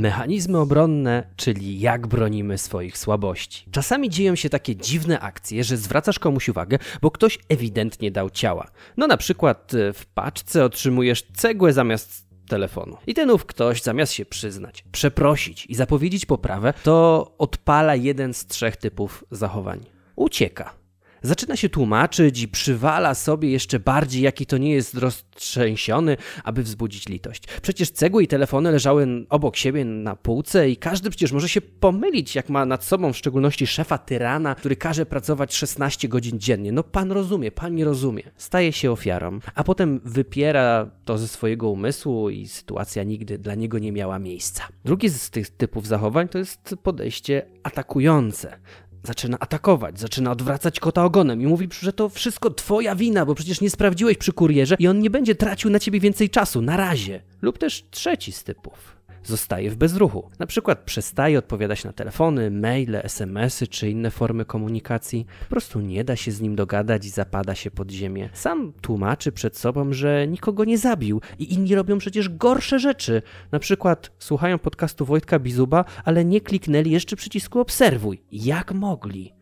Mechanizmy obronne, czyli jak bronimy swoich słabości. Czasami dzieją się takie dziwne akcje, że zwracasz komuś uwagę, bo ktoś ewidentnie dał ciała. No na przykład e, w paczce otrzymujesz cegłę zamiast telefonu. I ten ów ktoś, zamiast się przyznać, przeprosić i zapowiedzieć poprawę, to odpala jeden z trzech typów zachowań. Ucieka zaczyna się tłumaczyć i przywala sobie jeszcze bardziej, jaki to nie jest roztrzęsiony, aby wzbudzić litość. Przecież cegły i telefony leżały obok siebie na półce i każdy przecież może się pomylić, jak ma nad sobą w szczególności szefa tyrana, który każe pracować 16 godzin dziennie. No pan rozumie, pan nie rozumie. Staje się ofiarą, a potem wypiera to ze swojego umysłu i sytuacja nigdy dla niego nie miała miejsca. Drugi z tych typów zachowań to jest podejście atakujące zaczyna atakować, zaczyna odwracać kota ogonem i mówi, że to wszystko twoja wina, bo przecież nie sprawdziłeś przy kurierze i on nie będzie tracił na ciebie więcej czasu, na razie. Lub też trzeci z typów zostaje w bezruchu. Na przykład przestaje odpowiadać na telefony, maile, smsy czy inne formy komunikacji. Po prostu nie da się z nim dogadać i zapada się pod ziemię. Sam tłumaczy przed sobą, że nikogo nie zabił i inni robią przecież gorsze rzeczy. Na przykład słuchają podcastu Wojtka Bizuba, ale nie kliknęli jeszcze przycisku obserwuj. Jak mogli?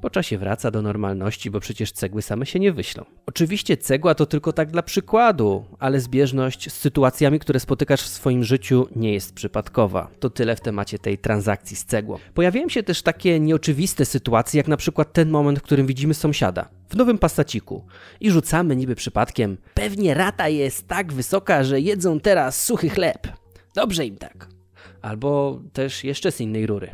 Po czasie wraca do normalności, bo przecież cegły same się nie wyślą. Oczywiście cegła to tylko tak dla przykładu, ale zbieżność z sytuacjami, które spotykasz w swoim życiu nie jest przypadkowa. To tyle w temacie tej transakcji z cegłą. Pojawiają się też takie nieoczywiste sytuacje, jak na przykład ten moment, w którym widzimy sąsiada w nowym pasaciku i rzucamy niby przypadkiem. Pewnie rata jest tak wysoka, że jedzą teraz suchy chleb. Dobrze im tak. Albo też jeszcze z innej rury.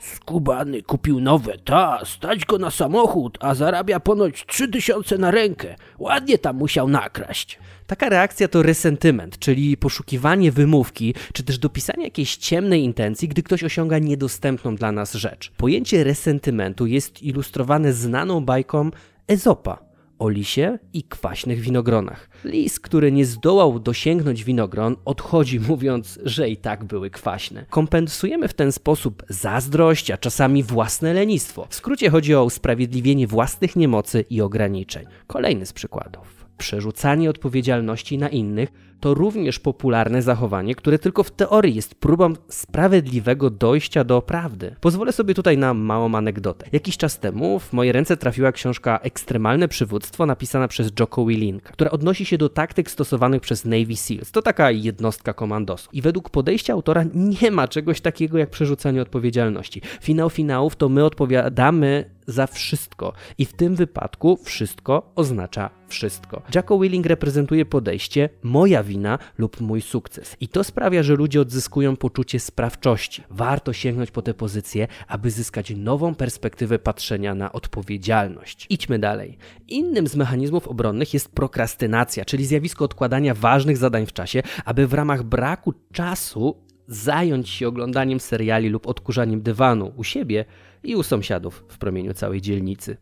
Skubany kupił nowe, ta, stać go na samochód, a zarabia ponoć trzy tysiące na rękę. Ładnie tam musiał nakraść. Taka reakcja to resentyment, czyli poszukiwanie wymówki, czy też dopisanie jakiejś ciemnej intencji, gdy ktoś osiąga niedostępną dla nas rzecz. Pojęcie resentymentu jest ilustrowane znaną bajką Ezopa o lisie i kwaśnych winogronach. Lis, który nie zdołał dosięgnąć winogron, odchodzi mówiąc, że i tak były kwaśne. Kompensujemy w ten sposób zazdrość, a czasami własne lenistwo. W skrócie chodzi o usprawiedliwienie własnych niemocy i ograniczeń. Kolejny z przykładów. Przerzucanie odpowiedzialności na innych to również popularne zachowanie, które tylko w teorii jest próbą sprawiedliwego dojścia do prawdy. Pozwolę sobie tutaj na małą anegdotę. Jakiś czas temu w moje ręce trafiła książka Ekstremalne przywództwo napisana przez Jocko Willinka, która odnosi się do taktyk stosowanych przez Navy SEALs. To taka jednostka komandosu. I według podejścia autora nie ma czegoś takiego jak przerzucanie odpowiedzialności. Finał finałów to my odpowiadamy za wszystko. I w tym wypadku wszystko oznacza wszystko. Jacko Willing reprezentuje podejście moja wina lub mój sukces. I to sprawia, że ludzie odzyskują poczucie sprawczości. Warto sięgnąć po tę pozycję, aby zyskać nową perspektywę patrzenia na odpowiedzialność. Idźmy dalej. Innym z mechanizmów obronnych jest prokrastynacja, czyli zjawisko odkładania ważnych zadań w czasie, aby w ramach braku czasu zająć się oglądaniem seriali lub odkurzaniem dywanu u siebie i u sąsiadów w promieniu całej dzielnicy.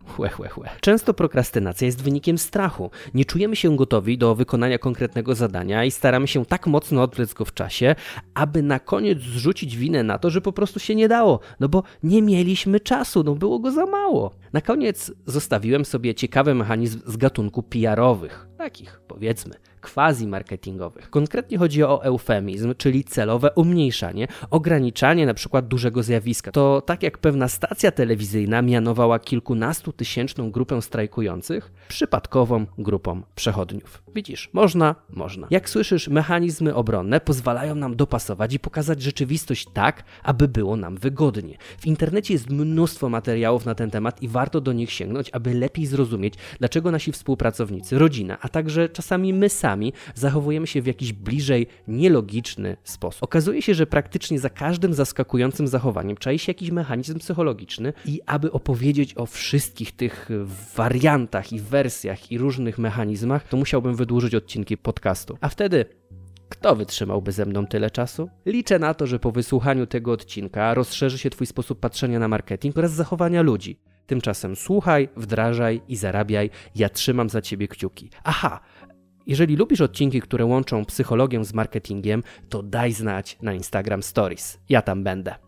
Chłe. Często prokrastynacja jest wynikiem strachu. Nie czujemy się gotowi do wykonania konkretnego zadania i staramy się tak mocno odwlec go w czasie, aby na koniec zrzucić winę na to, że po prostu się nie dało, no bo nie mieliśmy czasu, no było go za mało. Na koniec zostawiłem sobie ciekawy mechanizm z gatunku PR-owych, takich powiedzmy quasi-marketingowych. Konkretnie chodzi o eufemizm, czyli celowe umniejszanie, ograniczanie na przykład dużego zjawiska. To tak jak pewna stacja telewizyjna mianowała kilkunastu tysięczną grupę strajkujących przypadkową grupą przechodniów. Widzisz, można, można. Jak słyszysz, mechanizmy obronne pozwalają nam dopasować i pokazać rzeczywistość tak, aby było nam wygodnie. W internecie jest mnóstwo materiałów na ten temat i warto do nich sięgnąć, aby lepiej zrozumieć, dlaczego nasi współpracownicy, rodzina, a także czasami my sami zachowujemy się w jakiś bliżej nielogiczny sposób. Okazuje się, że praktycznie za każdym zaskakującym zachowaniem czai się jakiś mechanizm psychologiczny i aby opowiedzieć o wszystkich tych wariantach i wersjach i różnych mechanizmach, to musiałbym wydłużyć odcinki podcastu. A wtedy kto wytrzymałby ze mną tyle czasu? Liczę na to, że po wysłuchaniu tego odcinka rozszerzy się Twój sposób patrzenia na marketing oraz zachowania ludzi. Tymczasem słuchaj, wdrażaj i zarabiaj. Ja trzymam za ciebie kciuki. Aha, jeżeli lubisz odcinki, które łączą psychologię z marketingiem, to daj znać na Instagram Stories. Ja tam będę.